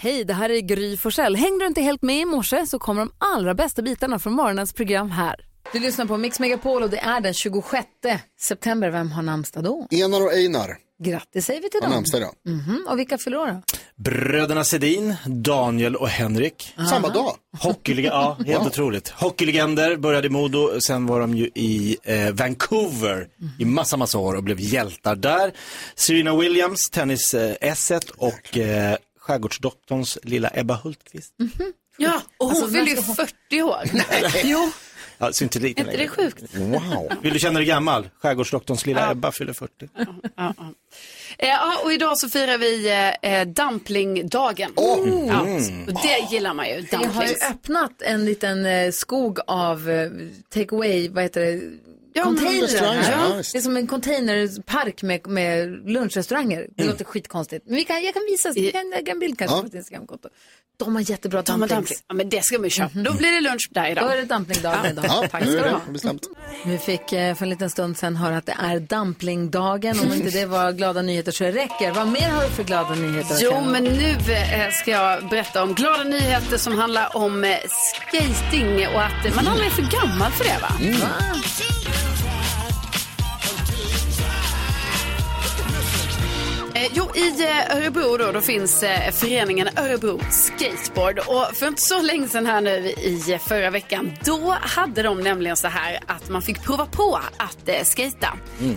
Hej, det här är Gry Forssell. Hängde du inte helt med i morse så kommer de allra bästa bitarna från morgonens program här. Du lyssnar på Mix Megapol och det är den 26 september. Vem har namnsdag då? Enar och Einar Grattis säger vi till dem. namnsdag idag. Mhm, Och vilka då? Bröderna Sedin, Daniel och Henrik. Samma dag. Hockeyliga, ja, helt otroligt. Hockeylegender, började i Modo, sen var de ju i eh, Vancouver i massa, massa år och blev hjältar där. Serena Williams, tennis eh, S1 och eh, Skärgårdsdoktorns lilla Ebba Hultqvist. Ja, och hon Alltså, fyller ju när ska 40 år. Jo, Ja, ser inte liten är inte det längre. sjukt? Wow. Vill du känna dig gammal? Skärgårdsdoktorns lilla Ebba fyller 40. Ja, ja. Eh, ja, och idag så firar vi eh, dumplingdagen. Ja, och det gillar man ju, Vi har ju dumplings. öppnat en liten eh, skog av eh, take away, vad heter det? Ja, Containrar ja, visst. Det är som en containerpark med, med lunchrestauranger. Det låter skitkonstigt. Men vi kan, jag kan visa, vi kan lägga en bild kanske Ja. på ett Instagramkonto. De har jättebra med dumplings. dumpling. Ja, men det ska vi köra. Då blir det lunch där Då är idag. det dumplingdagen idag. Ja, Tack ska du ha. Vi fick eh, för en liten stund sedan höra att det är dumplingdagen. Om inte det var glada nyheter så det räcker. Vad mer har du för glada nyheter? Jo, men nu eh, ska jag berätta om glada nyheter som handlar om eh, skating och att man aldrig är för gammal för det va? Eh, jo, i eh, Örebro då, då finns eh, föreningen Örebro Skateboard. Och för inte så länge sedan här nu i eh, förra veckan, då hade de nämligen så här att man fick prova på att eh, skata,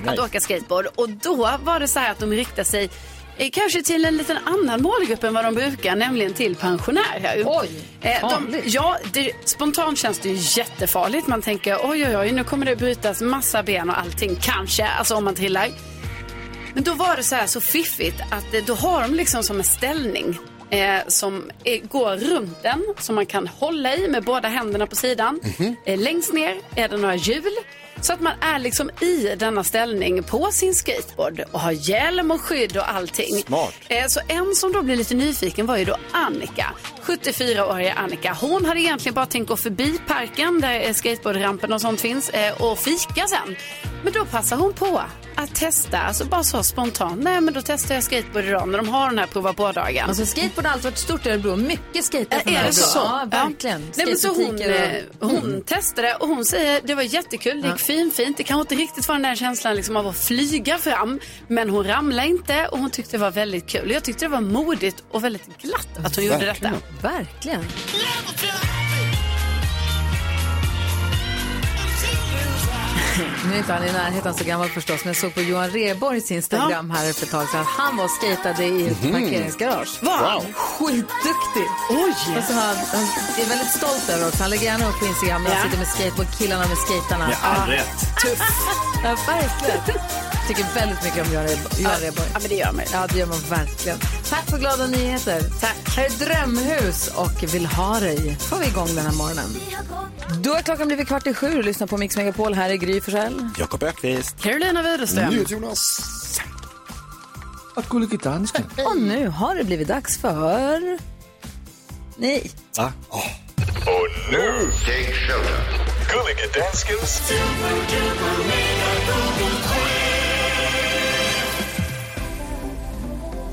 att åka skateboard. Och då var det så här att de riktade sig eh, kanske till en liten annan målgrupp än vad de brukar, nämligen till pensionärer. Oj, Eh, de, ja, det, spontant känns det ju jättefarligt. Man tänker oj, oj, oj, nu kommer det brytas massa ben och allting, kanske, alltså om man trillar. Men då var det så här så fiffigt att eh, då har de liksom som en ställning eh, som är, går runt den som man kan hålla i med båda händerna på sidan. Eh, längst ner är det några hjul. Så att man är liksom i denna ställning på sin skateboard och har hjälm och skydd och allting. Smart. Eh, Så en som då blev lite nyfiken var ju då Annika, 74-åriga Annika. Hon hade egentligen bara tänkt gå förbi parken där eh, skateboardrampen och sånt finns eh, och fika sen. Men då passar hon på att testa, alltså bara så spontant. Nej men då testar jag skateboard idag när de har den här prova på-dagen. Alltså skateboard har alltid varit stort i Örebro. Mycket skater från Är det så? Ja, verkligen. Nej, men så hon, och- hon testade och hon säger det var jättekul, det gick fin, fint. Det kanske inte riktigt var den där känslan liksom av att flyga fram. Men hon ramlade inte och hon tyckte det var väldigt kul. Jag tyckte det var modigt och väldigt glatt att hon gjorde detta. Verkligen. Nu är inte han i närheten så gammal förstås, men jag såg på Johan Rheborgs Instagram här för ett tag sedan att han var och skejtade i ett parkeringsgarage. Wow. Skitduktig! Oj! Så har han, han är väldigt stolt över också. Han lägger gärna upp på Instagram när han Ja. sitter med skateboard, killarna med skaterna. Med all rätt. Ja, verkligen. Tycker väldigt mycket om Johan Rheborg. Johan Rheborg. Ja men det gör man. Ja, det gör man verkligen. Tack för glada nyheter. Tack. Här är Drömhus och Vill ha dig. får vi igång den här morgonen. Då är klockan blivit kvart i sju och lyssnar på Mix Megapol. Här är Gry Forssell. Jakob Ökvist. Carolina Widerström. Jonas. Och gullige dansken. Och nu har det blivit dags för... Nej. Va? Gullige danskens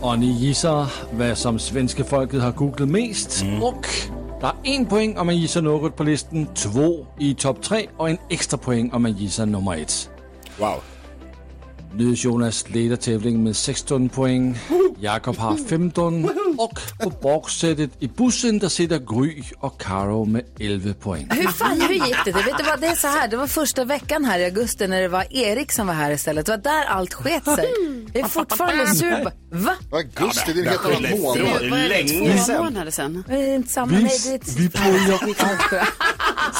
Och ni gissar vad som svenska folket har googlat mest. Och der er en poäng om man gissar något på listan, två i topp tre och en extra poäng om man gissar nummer ett. Wow. Nydes Jonas leder tävlingen med 16 poäng. Jakob har 15. Och på baksätet i bussen där sitter Gry och Karo med 11 poäng. Hur fan, hur gick det? Vet du vad, det är så här, det var första veckan här i augusti när det var Erik som var här istället. Det var där allt sket sig. Jag är fortfarande sur. på- Va? Augusti, det är helt annan månad. Det, Länge två sedan. månader sedan? Är det inte samma? Vi- Nej, det är ett... vi börjar-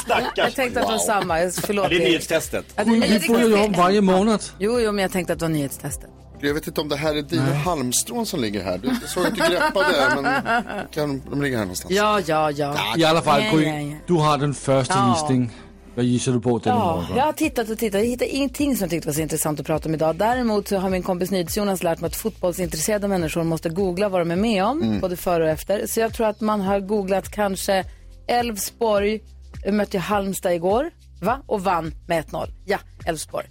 Stackars. Jag tänkte att det var samma. Förlåt. det är nyhetstestet. Det- Vi det- börjar om varje månad. Jo, jo, men jag tänkte att det var nyhetstestet. Jag vet inte om det här är dina halmstrån som ligger här. Du såg inte greppa det, men kan, de ligger här någonstans. Ja, ja, ja. I alla fall, Ja, ja, ja. du har den första Ja. Vad gissar du på denna Ja, jag har tittat och tittat. Jag hittade ingenting som jag tyckte var så intressant att prata om idag. Däremot så har min kompis NyhetsJonas lärt mig att fotbollsintresserade människor måste googla vad de är med om, både före och efter. Så jag tror att man har googlat kanske Elfsborg mötte Halmstad igår, va? Och vann med 1-0. Ja, Elfsborg.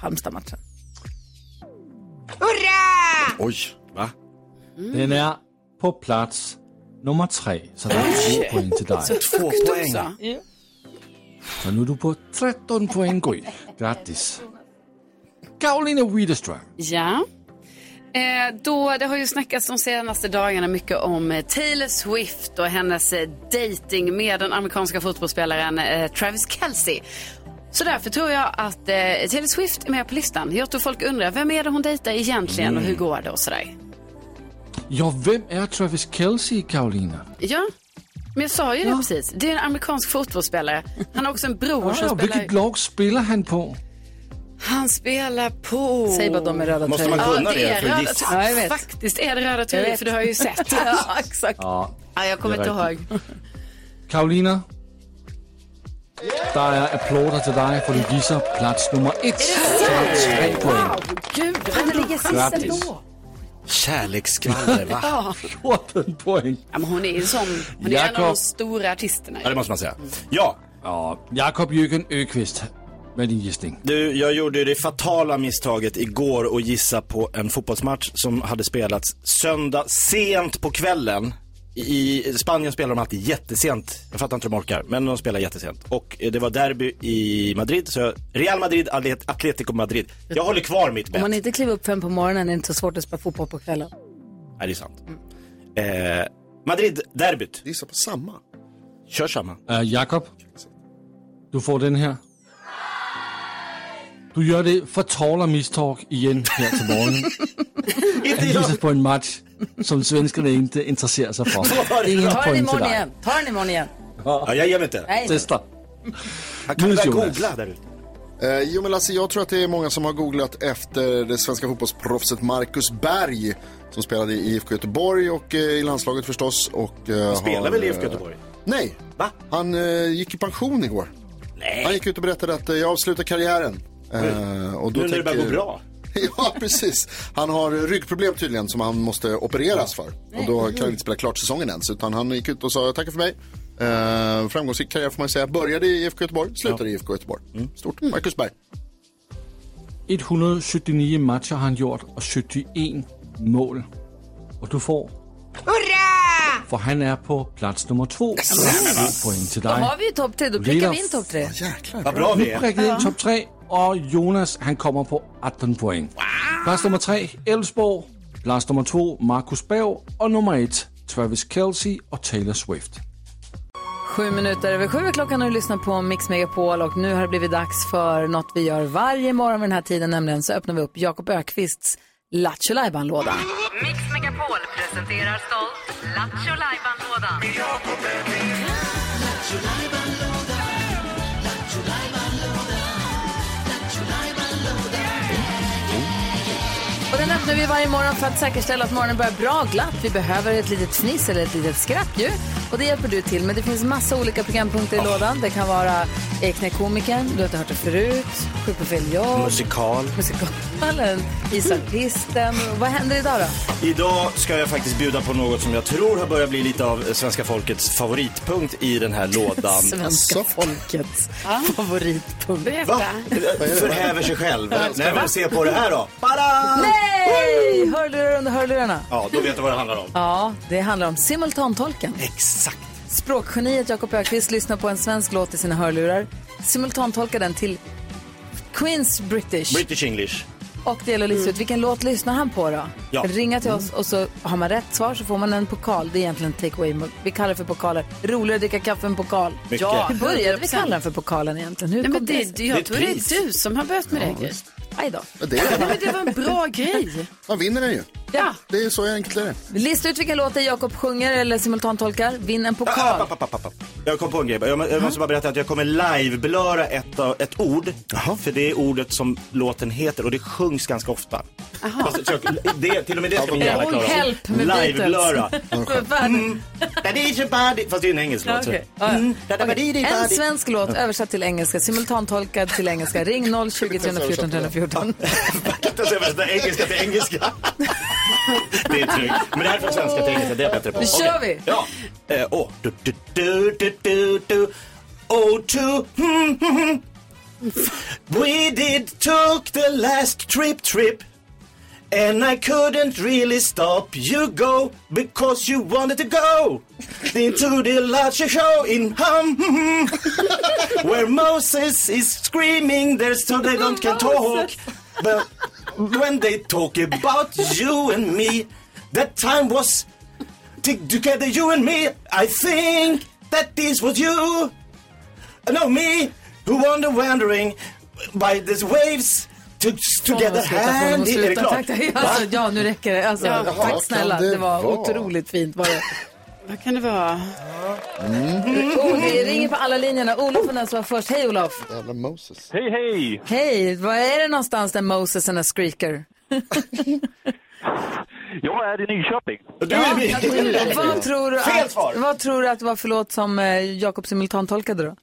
Halmstad-matchen. Oj. Va? Den är på plats nummer tre. Så det är två poäng till dig. Två poäng. Så. Så nu är du på 13 poäng Gry. Grattis. Karolina Widerström. Ja. Eh, då, det har ju snackats de senaste dagarna mycket om eh, Taylor Swift och hennes eh, dating med den amerikanska fotbollsspelaren eh, Travis Kelce. Så därför tror jag att eh, Taylor Swift är med på listan. Jag tror folk undrar, vem är det hon dejtar egentligen och hur går det och sådär. Ja, vem är Travis Kelce, Karolina? Ja, men jag sa ju det precis. Det är en amerikansk fotbollsspelare. Han har också en bror Ja, som ja, spelar... vilket lag spelar han på? Han spelar på... Säg bara de med röda Måste man tröjor. kunna Ja, det är röda gissa? Ja, jag vet. Faktiskt är det röda tröjor, för det har jag ju sett. ja, exakt. Ja, Ja, jag kommer inte ihåg. Karolina. Der er applauder til dig, for du gissar plats nummer ett. Tre poäng. Gud, Han ligger sist ändå. Kärleksskvaller, va? 14 poäng. Ja, men hon är sån. Hon är en av de Jakob. stora artisterna. Ja, det måste man säga. Ja, Ja, Jakob Jürgen Öqvist med din gissning. du, jag gjorde det fatala misstaget igår att gissa på en fotbollsmatch som hade spelats söndag sent på kvällen. I Spanien spelar de alltid jättesent. Jag fattar inte hur de orkar, men de spelar jättesent. Och eh, det var derby i Madrid, så Real Madrid, Atlet- Atletico Madrid. Jag håller kvar mitt Om bett. man inte kliver upp fem på morgonen är det inte så svårt att spela fotboll på kvällen. Nej, det är sant. Eh, Madrid-derbyt. Gissa på samma. Kör samma. Uh, Jakob, du får den här. Du gör det fatala misstag igen här till morgonen. Inte Att jag. gissa på en match som svenskarna inte intresserar sig för. Ingen Ta den poäng till imorgon dig. igen. Ta den imorgon igen. Ja, jag ger mig inte. Nej. Testa. Han kan väl Jonas. googla där ute. Eh, jo men Lasse, jag tror att det är många som har googlat efter det svenska fotbollsproffset Marcus Berg. Som spelade i IFK Göteborg och eh, i landslaget förstås. Och, eh, Spelar har, väl i eh, IFK Göteborg? Nej, Va? han eh, gick i pension igår. Nej. Han gick ut och berättade att eh, jag avslutar karriären. Eh, och då Nu när det börjar gå bra. ja, precis. Han har ryggproblem tydligen som han måste opereras för. Och då kan han inte spela klart säsongen ens. Utan han gick ut och sa tackar för mig. Eh, framgångsrik karriär får man säga. Började i IFK Göteborg, slutade i IFK Göteborg. Stort. Marcus Berg. 179 matcher har han gjort och 71 mål. Och du får... Hurra! För han är på plats nummer två. Två poäng till Då dig. har vi ju topp tre. Då prickar vi in topp tre. Jäklar. Vad bra vi Nu är. prickar in topp tre och Jonas han kommer på 18 poäng. Plats nummer tre, Elfsborg. Plats nummer två, Marcus Berg. Och nummer ett, Travis Kelce och Taylor Swift. Sju minuter över sju klockan och du lyssnar på Mix Megapol och nu har det blivit dags för något vi gör varje morgon vid den här tiden, nämligen så öppnar vi upp Jakob Ökvists Lattjo Lajban-låda. Mix Megapol presenterar stolt Lattjo Lajban-lådan. Öppnar vi varje morgon för att säkerställa att morgonen börjar bra glatt. Vi behöver ett litet fniss eller ett litet skratt ju. Och det hjälper du till. Men det finns massa olika programpunkter i lådan. Det kan vara eh, Knäck komikern, du har inte hört det förut, Sjuk på fel jobb, Musikal. musikalen, Isartisten. Vad händer idag då? Idag ska jag faktiskt bjuda på något som jag tror har börjat bli lite av svenska folkets favoritpunkt i den här lådan. Svenska folkets favoritpunkt. Berätta. Förhäver sig själv. När man ser på det här då. Bada! Nej! Hörlurar under hörlurarna. Ja, då vet du vad det handlar om. Ja, det handlar om simultantolken. Exakt. Språkgeniet Jakob Öqvist lyssnar på en svensk låt i sina hörlurar, simultantolkar den till Queens British. British English. och det gäller att lista ut vilken låt lyssnar han på då? Ja. Ringa till oss och så har man rätt svar så får man en pokal. Det är egentligen en take away. Vi kallar det för pokaler. Roligare att dricka kaffe än pokal. Mycket. Ja. Hur började vi kalla den för pokalen egentligen? Hur Nej, men kom det det, jag Det tror det är du som har börjat med det. Aj då. Det Nej, är, men det var en bra grej. man vinner den ju. Ja. Det är så enkelt är det. Lista ut vilken låt det är Jakob sjunger eller simultantolkar. Vinn en pokal. App, app, app. Jag kom på en grej. Jag, jag måste bara berätta att jag kommer live-blöra ett, ett ord. För det är ordet som låten heter och det sjungs ganska ofta. Fast, jag- det, till och med det ska vi gärna Oh, klara help med. Live-blöra. Fast det är en engelsk låt. Mm, Okej. En svensk låt översatt till engelska, simultantolkad till engelska. Ring 020 314 314. Jag kan inte översätta engelska till engelska. det är tryggt. Men det här är från svenska engelska, det är jag bättre på. Nu kör vi. Ja. Eh, åh. Du, du, du, du, du, du. Oh, to, hmm, hmm, hmm. We did took the last trip, trip. And I couldn't really stop you go because you wanted to go into the larger show in hum where Moses is screaming there so they don't can talk. But when they talk about you and me, that time was together you and me. I think that this was you. No, me who wander wandering by these waves to, together Sluta, får hand de in... Är det klart? Tack, tack. Alltså, ja, nu räcker det. Alltså, Ja. tack snälla, det det var vara? otroligt fint. Var det. Vad kan det vara? Oh, det ringer på alla linjerna. Olof är den som var först. Hej Olof! Jävla Moses. Hej, hej! Hej! Var är det någonstans där Moses är Screaker? Jag är i Nyköping. Du är med. Vad tror, du Fel att, svar. vad tror du att det var för låt som eh, Jakob simultantolkade då?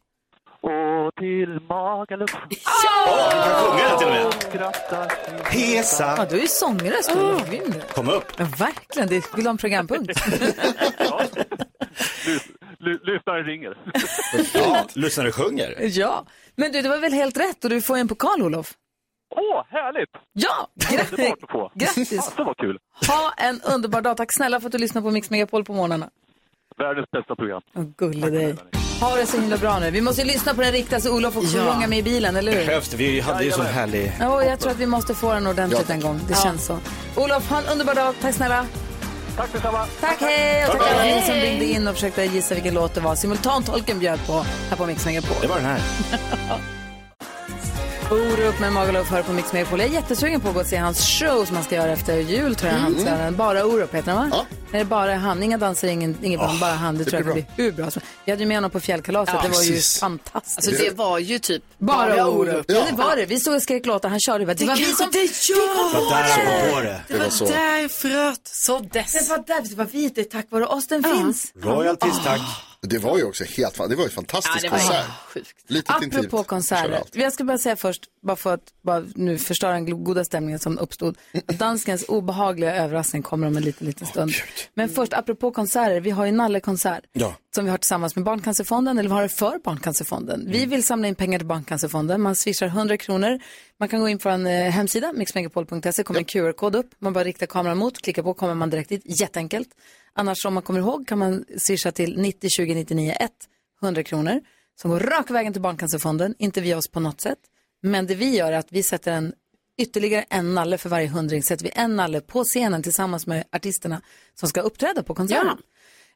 Till Magaluf. Åh, du kan sjunga den till och med. Skrattar. Ja, du är ju sångröst Olof. Grym du. Kom upp. Ja, verkligen, det vill ha en programpunkt. Ja. Lys- ly- Lyssnaren ringer. Ja, lyssnare sjunger. ja, men du, det var väl helt rätt och du får en pokal Olof. Åh, härligt! Ja, få. grattis! Fasen vad kul. Ha en underbar dag. Tack snälla för att du lyssnar på Mix Megapol på morgnarna. Världens bästa program. Åh, gulle dig. Ha det så himla bra nu. Vi måste ju lyssna på den riktiga så Olof också Ja. med i bilen, eller hur? Behövs? Vi hade ju sån härlig... Ja, jag tror att vi måste få den ordentligt Ja. en gång. Det känns så. Olof, ha en underbar dag. Tack snälla. Tack detsamma. Tack, hej! Och tack alla ni som ringde in och försökte gissa vilken låt det var. Simultantolken bjöd på här på Mix Megapol. Det var den här. Orup med Magaluf hör på Mix Megapol. Jag är jättesugen på att gå och se hans show som han ska göra efter jul tror jag. Han göra den. Bara Orup heter den va? Ja. Det är bara han, inga danser, ingen, ingen band, bara han. Det, tror jag blir hur bra som Vi hade ju med honom på fjällkalaset, Ja, det var ju precis. fantastiskt. Alltså det var ju typ bara Orup. Ja. Ja. det var det. Vi stod och skrek låtar, han körde. Det, det var vi som... det! Det var där han det. Det var så. där fröet såddes. Det var där, det var vi, det är tack vare oss den finns. Royalties, tack. Det var ju också helt det var ju en fantastisk Ja, det var konsert. sjukt. Lite intimt. Apropå Kör konserter. Jag ska bara säga först, bara för att bara nu förstöra den goda stämningen som uppstod, att danskens obehagliga överraskning kommer om en liten, liten stund. Men först, apropå konserter, vi har ju Nalle-konsert Ja. som vi har tillsammans med Barncancerfonden, eller vi har det för Barncancerfonden. Vi vill samla in pengar till Barncancerfonden, man swishar 100 kronor. Man kan gå in på en eh, hemsida, mixmegapol.se, kommer en QR-kod upp, man bara riktar kameran mot, klickar på, kommer man direkt dit, jätteenkelt. Annars om man kommer ihåg kan man swisha till 90 20 99 1, 100 kronor, som går rak vägen till Barncancerfonden, inte via oss på något sätt. Men det vi gör är att vi sätter en ytterligare en nalle för varje hundring, sätter vi en nalle på scenen tillsammans med artisterna som ska uppträda på konserten.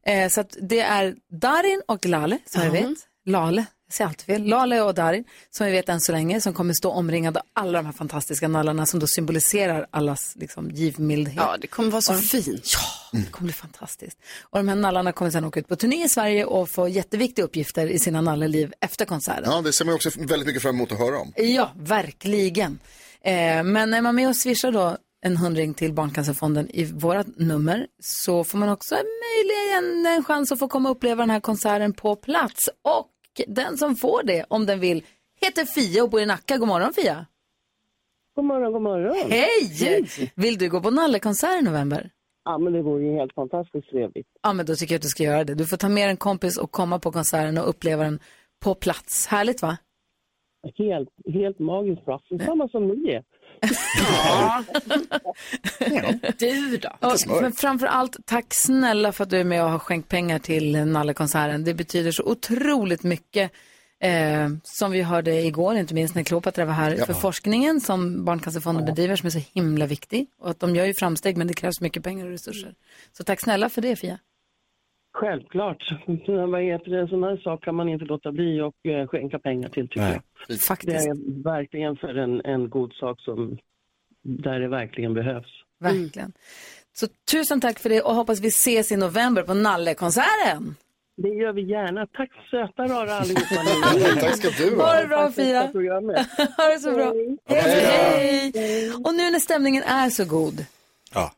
Eh, så det är Darin och Lale, som vi vet. Lale, jag säger alltid fel. Lale och Darin, som vi vet än så länge, som kommer stå omringade av alla de här fantastiska nallarna som då symboliserar allas liksom, givmildhet. Ja, det kommer vara så fint. Ja, det kommer bli fantastiskt. Och de här nallarna kommer sedan åka ut på turné i Sverige och få jätteviktiga uppgifter i sina nalleliv efter konserten. Ja, det ser man också väldigt mycket fram emot att höra om. Ja, verkligen. Eh, men är man med och swishar då en hundring till Barncancerfonden i vårat nummer så får man också möjligen en chans att få komma och uppleva den här konserten på plats. Och den som får det, om den vill, heter Fia och bor i Nacka. God morgon Fia. God morgon, god morgon. Hej! Vill du gå på Nalle-konsert i november? Ja, men det vore ju helt fantastiskt trevligt. Ja, men då tycker jag att du ska göra det. Du får ta med en kompis och komma på konserten och uppleva den på plats. Härligt va? Helt, helt magiskt bra. Samma som ni är. Du då? Och, men framför allt, tack snälla för att du är med och har skänkt pengar till Nalle-konserten. Det betyder så otroligt mycket. Eh, som vi hörde igår, inte minst när Kleopatra var här, för forskningen som Barncancerfonden bedriver som är så himla viktig. Och att de gör ju framsteg men det krävs mycket pengar och resurser. Så tack snälla för det Fia. Självklart. Vad heter det? Sådana här saker kan man inte låta bli och eh, skänka pengar till, tycker Nej. jag. Det Faktiskt, är verkligen för en, en god sak som, där det verkligen behövs. verkligen. Så tusen tack för det och hoppas vi ses i november på Nalle-konserten. Det gör vi gärna. Tack söta rara allihopa. Tack ska du Ha ha. det bra Fia. Ha det så bra. Hej. Hej. Och nu när stämningen är så god, Ja.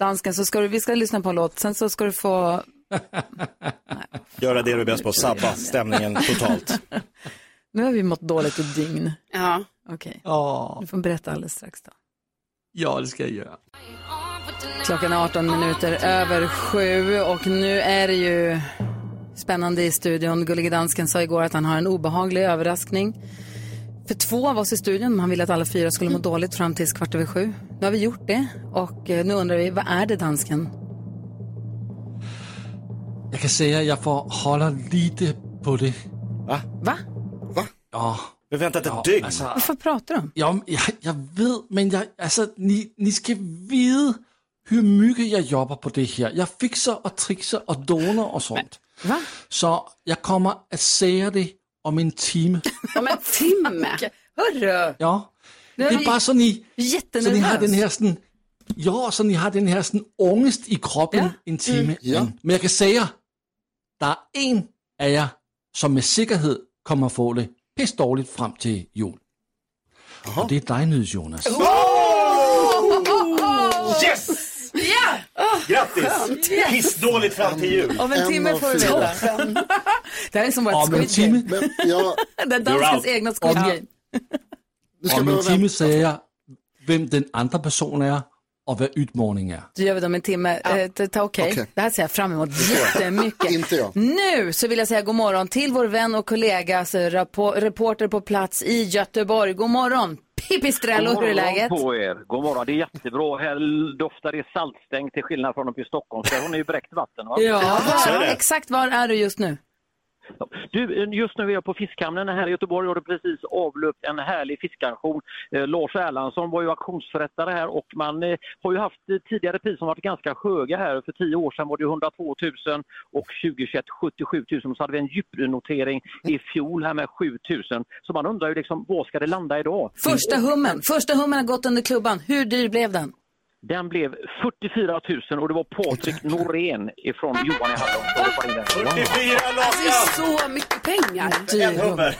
Dansken, så ska du, vi ska lyssna på en låt, sen så ska du få, Göra det du är bäst på, sabba stämningen totalt. nu har vi mått dåligt ett dygn. Ja. Okej, Åh, du får berätta alldeles strax då. ja, det ska jag göra. Klockan är 18 minuter över sju och nu är det ju spännande i studion. Gullige Dansken sa igår att han har en obehaglig överraskning. För två av oss i studion. Han ville att alla fyra skulle må dåligt fram tills kvart över sju. Nu har vi gjort det och eh, nu undrar vi, vad är det dansken? Jag kan säga att jag får hålla lite på det. Va? Va? Ja. Vi har väntat ett ja, dygn. alltså, Varför pratar du om? ja, jag, jag vet, men jag, alltså, ni, ni ska veta hur mycket jag jobbar på det här. Jag fixar och trixar och donar och sånt. Va? Så jag kommer att säga det om en timme. Om en timme. Hörru! Ja. Nu Det är bara så ni, så ni har den här sådan, ja, så ni har den här sådan ångest i kroppen Ja. en timme. Ja. in. Men jag kan säga, der är en av er som med säkerhet kommer få det pisse dårligt fram till jul. Och det är dig Nyds Jonas. Yes! Grattis! Pissdåligt fram till jul. Om en timme får du veta. Det här är som vårt Squid Game. Men jag, Det är danskens egna Squid Game. om en timme säger jag vem den andra personen är och vad utmaningen är. Då gör vi det om en timme. Eh, ta- ta- Okej, Okej. det här ser jag fram emot jättemycket. Inte jag. Nu så vill jag säga god morgon till vår vän och kollega, alltså reporter på plats i Göteborg. God morgon, Pippi Strello, hur är läget? på er. God morgon, det är jättebra. Här doftar det saltstänk till skillnad från uppe i Stockholm. Så hon är ju bräckt vatten va? Ja, var, exakt var är du just nu? Du, just nu är jag på Fiskhamnen här i Göteborg och det har precis avlöpt en härlig fiskaktion. Eh, Lars Erlandsson var ju auktionsförrättare här och man eh, har ju haft eh, tidigare priser som varit ganska höga här. För tio år sedan var det 102 000 och 2021 77 000. Så hade vi en djupnotering i fjol här med 7 000. Så man undrar ju liksom, var ska det landa idag? Första hummen, första hummen har gått under klubban. Hur dyr blev den? Den blev 44 000 och det var Patrik Norén ifrån Johan i Hallon som hoppade in den. 44 Alltså det lakan! är så mycket pengar. En hummer.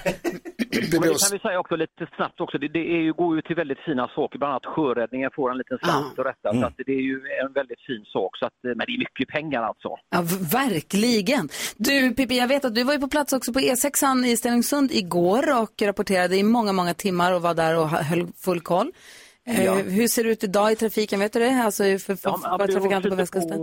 Det kan vi säga också lite snabbt också, det, det är ju, går ju till väldigt fina saker, bland annat sjöräddningen får en liten slant och detta. Så att det är ju en väldigt fin sak, så att, men det är mycket pengar alltså. Ja, verkligen. Du Pippi, jag vet att du var ju på plats också på E6an i Stenungsund igår och rapporterade i många, många timmar och var där och höll full koll. Eh, Ja. Hur ser det ut idag i trafiken? Vet du det? Alltså för, för, för det har trafikanter på västkusten?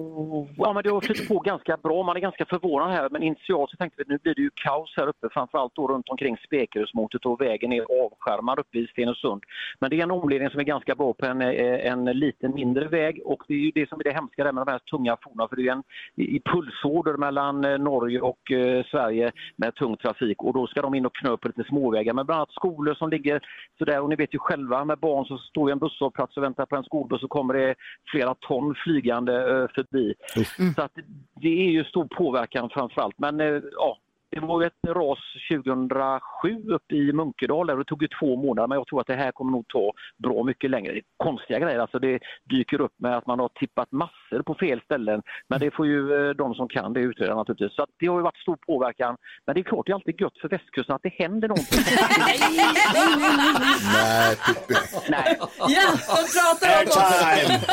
Ja, men det har flyttat på ganska bra. Man är ganska förvånad här, men initialt så tänkte vi att nu blir det ju kaos här uppe, framförallt då runt omkring Spekerhusmotet och vägen är avskärmad uppe i Stenungsund. Men det är en omledning som är ganska bra på en, eh, en liten mindre väg och det är ju det som är det hemska där med de här tunga fordonen, för det är en i pulsåder mellan eh, Norge och eh, Sverige med tung trafik och då ska de in och knö på lite småvägar. Men bland annat skolor som ligger sådär och ni vet ju själva med barn så står en busshållplats och väntar på en skolbuss så kommer det flera ton flygande eh, förbi. Så att det är ju stor påverkan framförallt. Men eh, ja, det var ju ett ras 2007 uppe i Munkedal och det tog ju två månader men jag tror att det här kommer nog ta bra mycket längre. Det är konstiga grejer, alltså det dyker upp med att man har tippat massor på fel ställen. Men det får ju eh, de som kan det utreda naturligtvis. Så att det har ju varit stor påverkan. Men det är klart det är alltid gött för västkusten att det händer någonting. Nej, Pippi. Nej, Ja, de pratar om oss!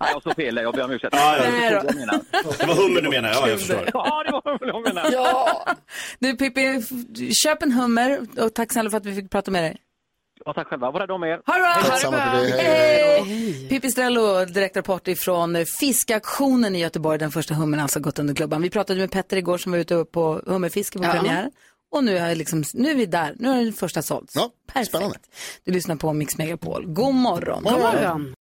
Nej, jag sa fel. Jag ber om ursäkt. Ja, ja. Det var hummer du menar, ja jag förstår. Ja, det var vad jag menar. Du Pippi, köp en hummer och tack snälla för att vi fick prata med dig. Ja, tack själva. Var rädda om er. Ha det bra! Tack samma för dig. Hej. Hej! Pippi Strello, direktrapport ifrån fiskaktionen i Göteborg. Den första hummern har alltså gått under klubban. Vi pratade med Petter igår som var ute på hummerfiske på premiär. Och nu är, liksom, nu är vi där. Nu är den första sålts. Ja, Perfekt. spännande. Du lyssnar på Mix Megapol. God morgon. God morgon.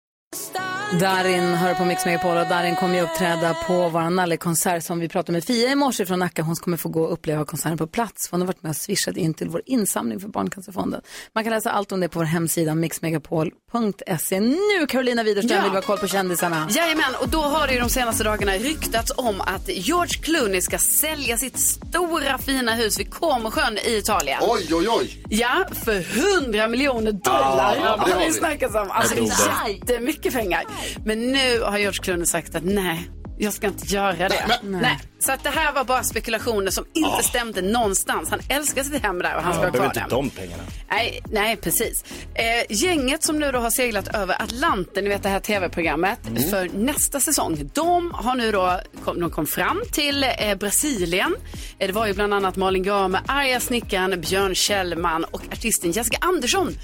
Darin hör på Mix Megapol och Darin kommer ju uppträda på vår Nalle-konsert som vi pratade med Fia i morse från Nacka. Hon kommer få gå och uppleva konserten på plats. Hon har varit med och swishat in till vår insamling för Barncancerfonden. Man kan läsa allt om det på vår hemsida mixmegapol.se. Nu Carolina Widerström Ja. vill vi ha koll på kändisarna. Jajamän, och då har det ju de senaste dagarna ryktats om att George Clooney ska sälja sitt stora fina hus vid Comosjön i Italien. Oj, oj, oj. Ja, för 100 miljoner dollar Ja, det har vi. snackats om. Alltså jättemycket pengar. Men nu har George Clooney sagt att nej, jag ska inte göra det. Nej. Så att det här var bara spekulationer som inte stämde någonstans. Han älskar sitt hem där och han ska Jag ha kvar inte det. de pengarna. Nej, nej precis. Eh, gänget som nu då har seglat över Atlanten, ni vet det här tv-programmet, för nästa säsong. De har nu då, kom, de kom fram till eh, Brasilien. Eh, det var ju bland annat Malin Gramer, Arga Snickaren, Björn Kjellman och artisten Jessica Andersson.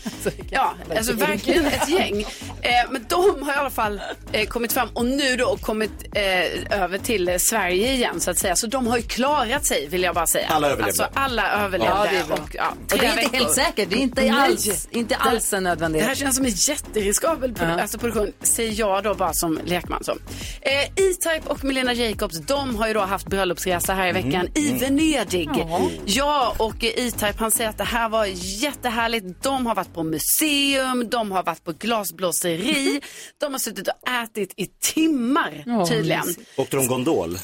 ja, alltså verkligen ett gäng. Eh, men de har i alla fall eh, kommit fram och nu då kommit eh, över till Sverige igen så att säga. Så de har ju klarat sig vill jag bara säga. Alla överlevde. Alltså alla överlevde. Ja, det. Och, ja, Och det är inte helt säkert, det är inte alls, inte alls en Det nödvändighet. här känns som en jätteriskabel produ- alltså produktion, säger jag då bara som lekman. Så. Eh, E-Type och Milena Jacobs, de har ju då haft bröllopsresa här i Mhm. veckan i Venedig. Ja, och E-Type han säger att det här var jättehärligt. De har varit på museum, de har varit på glasblåseri, de har suttit och ätit i timmar tydligen. Åkte de gondol?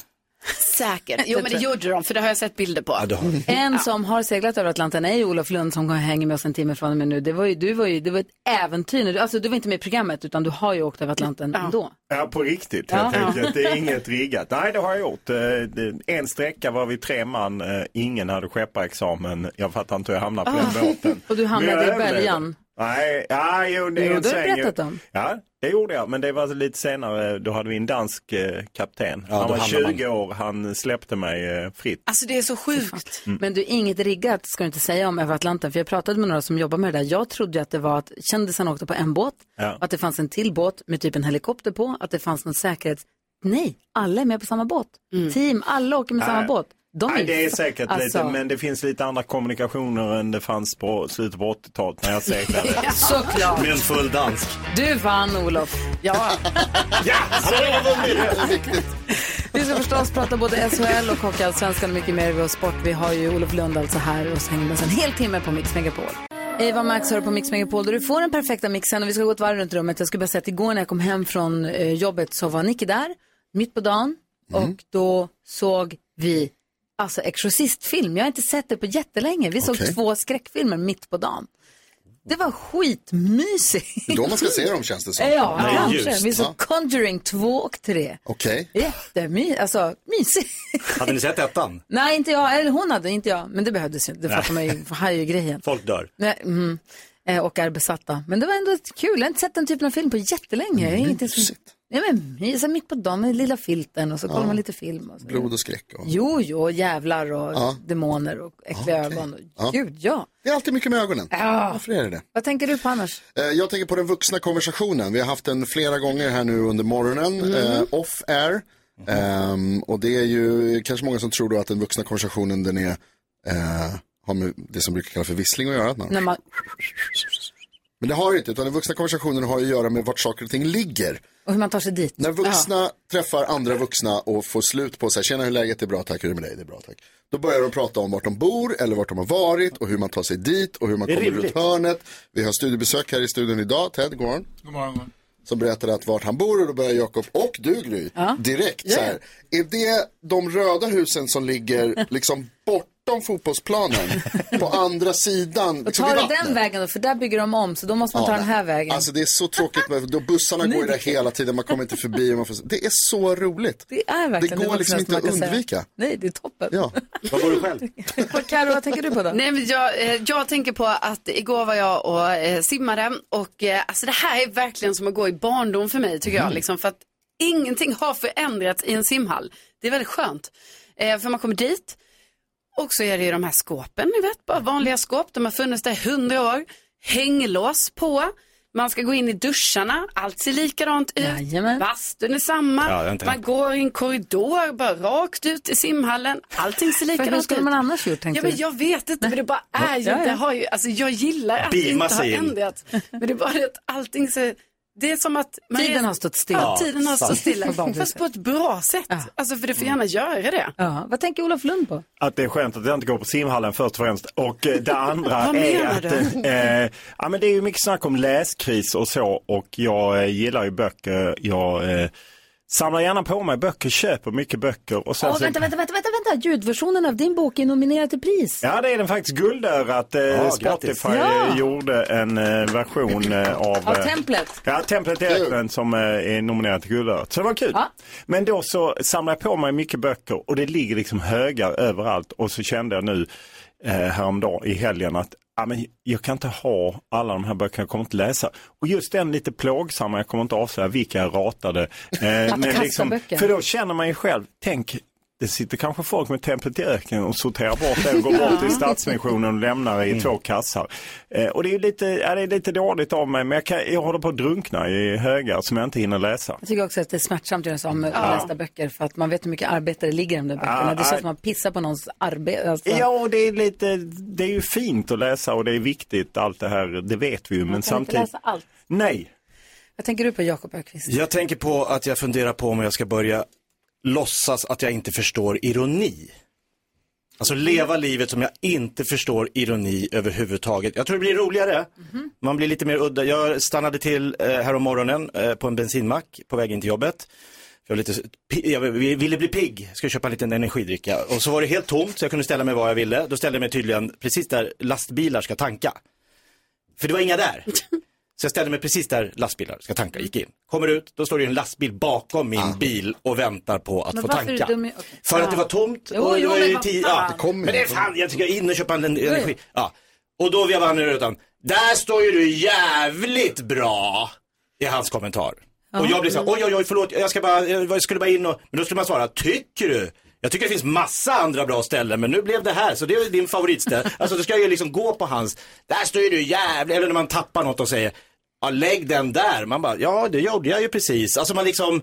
Säkert. Jo, men det gjorde de, för det har jag sett bilder på. Ja. En som har seglat över Atlanten är ju Olof Lund som hänger med oss en timme från och med nu. Det var ju, du var ju, det var ett äventyr. Alltså du var inte med i programmet utan du har ju åkt över Atlanten ändå. Ja, på riktigt. Ja. Jag tänkte att det är inget riggat. Nej, det har jag gjort. Eh, En sträcka var vi tre man. Eh, Ingen hade skepparexamen. Jag fattar inte hur jag hamnade på den båten. Och du hamnade i överlevde. bäljan. Nej, ja, jo, det är Jo, en har du sväng. berättat om. Ja, det gjorde jag. Men det var lite senare. Då hade vi en dansk eh, kapten. Ja, han då var hamnar man- 20 år. Han släppte mig eh, fritt. Alltså det är så sjukt. Men du, inget riggat ska du inte säga om över Atlanten. För jag pratade med några som jobbar med det där. Jag trodde ju att det var att kändisarna åkte på en båt. Ja. Att det fanns en till båt med typ en helikopter på. Att det fanns någon säkerhets... Nej, alla är med på samma båt. Team, alla åker med samma Nej. båt. De Nej, det är säkert alltså, lite, men det finns lite andra kommunikationer än det fanns på slutet på 80-talet när jag seglade. Såklart. Med en full dansk. Du vann Olof. Ja, ja, så har. Det. Vi ska förstås prata både SHL och Hockeyallsvenskan och mycket mer vid sport. Vi har ju Olof Lund alltså här och så hänger med oss en hel timme på Mix Megapol. Eva Max hör på Mix Megapol där du får den perfekta mixen och vi ska gå ett varv runt rummet. Jag skulle bara säga att igår när jag kom hem från eh, jobbet så var Nicky där, mitt på dagen och då såg vi alltså Exorcistfilm. Jag har inte sett det på jättelänge. Vi såg Okej. två skräckfilmer mitt på dagen. Det var skitmysigt. Det är då man ska se dem känns det som. Ja, Nej, kanske. just. Vi såg. Conjuring 2 och 3. Okej. Jättemysigt, alltså mysigt. Hade ni sett ettan? Nej, inte jag. Eller hon hade, inte jag. Men det behövdes ju inte. Det fattar man ju. Här är ju grejen. Folk dör. Nej, mm, eh, och är besatta. Men det var ändå kul. Jag har inte sett den typen av film på jättelänge. Jag är inte Ja, men mys, mitt på dagen med lilla filten och så kollar man lite film. Och så. Blod och skräck. Och... Jo, jo, jävlar och demoner och äckliga Okej. ögon. Och. Gud, ja. Det är alltid mycket med ögonen. Ja. Varför är det det? Vad tänker du på annars? Eh, Jag tänker på den vuxna konversationen. Vi har haft den flera gånger här nu under morgonen, Mm. eh, off air. Ehm, och det är ju kanske många som tror då att den vuxna konversationen den är, eh, har med det som brukar kallas för vissling att göra. När man... Men det har det inte, utan den vuxna konversationen har ju att göra med vart saker och ting ligger. Och hur man tar sig dit. När vuxna träffar andra vuxna och får slut på så här, tjena hur läget, det är bra tack, hur är det med dig, det är bra tack. Då börjar de prata om vart de bor eller vart de har varit och hur man tar sig dit och hur man kommer rimligt. runt hörnet. Vi har studiebesök här i studion idag, Ted, god morgon. God morgon. Som berättade att vart han bor och då börjar Jakob och du Gry direkt så här. Är det de röda husen som ligger liksom bortom fotbollsplanen på andra sidan? Och Liksom tar vid du den vägen då? För där bygger de om, så då måste man ta den här vägen. Alltså det är så tråkigt, med, då bussarna går ju där hela tiden, man kommer inte förbi. och Man får, det är så roligt. det är verkligen det går liksom vuxnaste inte att kan säga. undvika. Nej, det är toppen. Ja. Vad går du själv? Karo, vad tänker du på då? Nej, men jag, eh, jag tänker på att igår var jag och eh, simmade och eh, alltså det här är verkligen som att gå i barndom för mig tycker jag. Liksom, för att ingenting har förändrats i en simhall. Det är väldigt skönt. Eh, för man kommer dit och så är det ju de här skåpen, ni vet, bara vanliga skåp. De har funnits där i hundra år. Hänglås på. Man ska gå in i duscharna, allt ser likadant ut. Jajamän. Bastun är samma. Ja, det man går i en korridor, bara rakt ut i simhallen. Allting ser För hur likadant skulle ut. man annars gjort, Ja, men jag vet inte, men det bara är ju, Ja, ja. det har ju, alltså jag gillar att det Beama inte har ändrats. Men det är bara det att allting så, det är som att Tiden är, har stått still. Ja, tiden har stått stilla. Fast på ett bra sätt. Alltså för det får gärna göra det. Ja, vad tänker Olof Lund på? Att det är skönt att jag inte går på simhallen först och främst. Och eh, det andra är att du? eh, ja, men det är ju mycket snack om läskris och så. Och jag eh, gillar ju böcker. Jag eh, samlar gärna på mig böcker, köper mycket böcker. Och sen Åh, så- vänta, vänta, vänta, vänta, vänta. Ljudversionen av din bok är nominerad till pris. Ja, det är den faktiskt. Guldörat. Eh, Ja, Spotify grattis. eh, Ja. gjorde en eh, version eh, av... Av eh, templet. Ja, Templet Eklund som eh, är nominerad till Guldörat. Så det var kul. Ja. Men då så samlar jag på mig mycket böcker och det ligger liksom högar överallt. Och så kände jag nu eh, häromdagen i helgen att ja, men jag kan inte ha alla de här böckerna, jag kommer inte läsa. Och just den lite plågsamma, jag kommer inte avslöja vilka jag ratade. Eh, men böcker. för då känner man ju själv, tänk det sitter kanske folk med tempet i öknen och sorterar bort det och går bort till Stadsmissionen och lämnar i två kassar. Eh, och det är, lite, ja, det är lite dåligt av mig, men jag, kan, jag håller på att drunkna i högar som jag inte hinner läsa. Jag tycker också att det är smärtsamt att göra med Ja. lästa böcker för att man vet hur mycket arbete det ligger i de där böckerna. Ja, det känns som att man pissar på någons arbete. Alltså, Ja, och det är, lite, det är ju fint att läsa och det är viktigt allt det här, det vet vi ju. Men kan inte samtidigt, läsa allt. nej. Vad tänker du på Jakob Öqvist? Jag tänker på att jag funderar på om jag ska börja låtsas att jag inte förstår ironi. Alltså leva livet som jag inte förstår ironi överhuvudtaget. Jag tror det blir roligare. Man blir lite mer udda. Jag stannade till eh, här om morgonen eh, på en bensinmack på väg in till jobbet. Jag, lite, jag ville bli pigg, ska köpa en liten energidricka. Och så var det helt tomt så jag kunde ställa mig var jag ville. Då ställde jag mig tydligen precis där lastbilar ska tanka. För det var inga där. Så jag ställde mig precis där lastbilar ska tanka, gick in. Kommer ut, då står det en lastbil bakom min bil och väntar på att Men få tanka. du dum i- okej. För att det var tomt Jo, och det jo, var ju. Ja. Det kommer Men det är fan, jag ska in och köpa en energi. Ja. Och då vevade han ur rutan. Där står ju du jävligt bra, är hans kommentar. Och jag blir så här, oj oj oj förlåt, jag, ska bara, jag skulle bara in och, men då skulle man svara, tycker du? Jag tycker det finns massa andra bra ställen, men nu blev det här, så det är din favoritställe. Alltså då ska jag ju liksom gå på hans, där står ju du jävligt, eller när man tappar något och säger, ja lägg den där. Man bara, ja det gjorde jag ju precis. Alltså man liksom,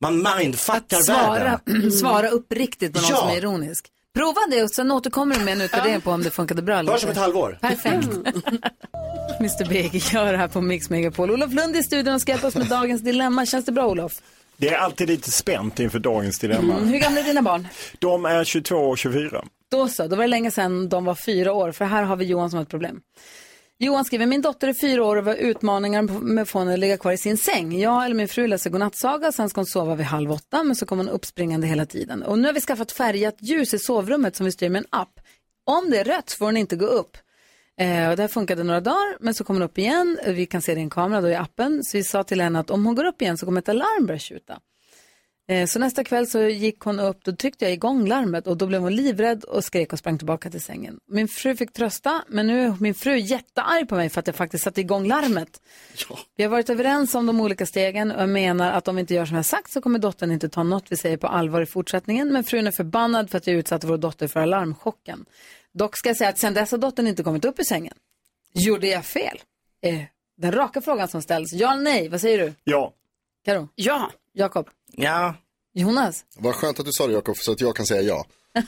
man mindfuckar Svara, världen. svara uppriktigt på någon Ja. som är ironisk. Prova det och sen återkommer du med en utvärdering på om det funkade bra eller Hörs om ett halvår. Perfekt. Mr Big gör det här på Mix Megapol. Olof Lund i studion och ska hjälpa oss med dagens dilemma. Känns det bra Olof? Det är alltid lite spänt inför dagens dilemma. Mm. Hur gamla är dina barn? De är 22 och 24. Då så, då var det länge sedan de var fyra år, för här har vi Johan som har ett problem. Johan skriver, min dotter är fyra år och var utmaningar med att få henne att ligga kvar i sin säng. Jag eller min fru läser godnattsaga, sen ska hon sova vid halv åtta, men så kommer hon uppspringande hela tiden. Och nu har vi skaffat färgat ljus i sovrummet som vi styr med en app. Om det är rött får hon inte gå upp. Eh, och det här funkade några dagar, men så kom hon upp igen. Vi kan se det i en kamera då i appen. Så vi sa till henne att om hon går upp igen så kommer ett alarm börja tjuta. Eh, Så nästa kväll så gick hon upp, då tryckte jag igång larmet och då blev hon livrädd och skrek och sprang tillbaka till sängen. Min fru fick trösta, men nu är min fru jättearg på mig för att jag faktiskt satte igång larmet. Vi har varit överens om de olika stegen och jag menar att om vi inte gör som jag sagt så kommer dottern inte ta något vi säger på allvar i fortsättningen. Men frun är förbannad för att jag utsatte vår dotter för alarmchocken. Dock ska jag säga att sen dess har dottern inte kommit upp i sängen. Gjorde jag fel? Eh, den raka frågan som ställs, ja eller nej, vad säger du? Ja. Karo? Ja. Jakob? Ja. Jonas? Vad skönt att du sa det Jakob, så att jag kan säga ja.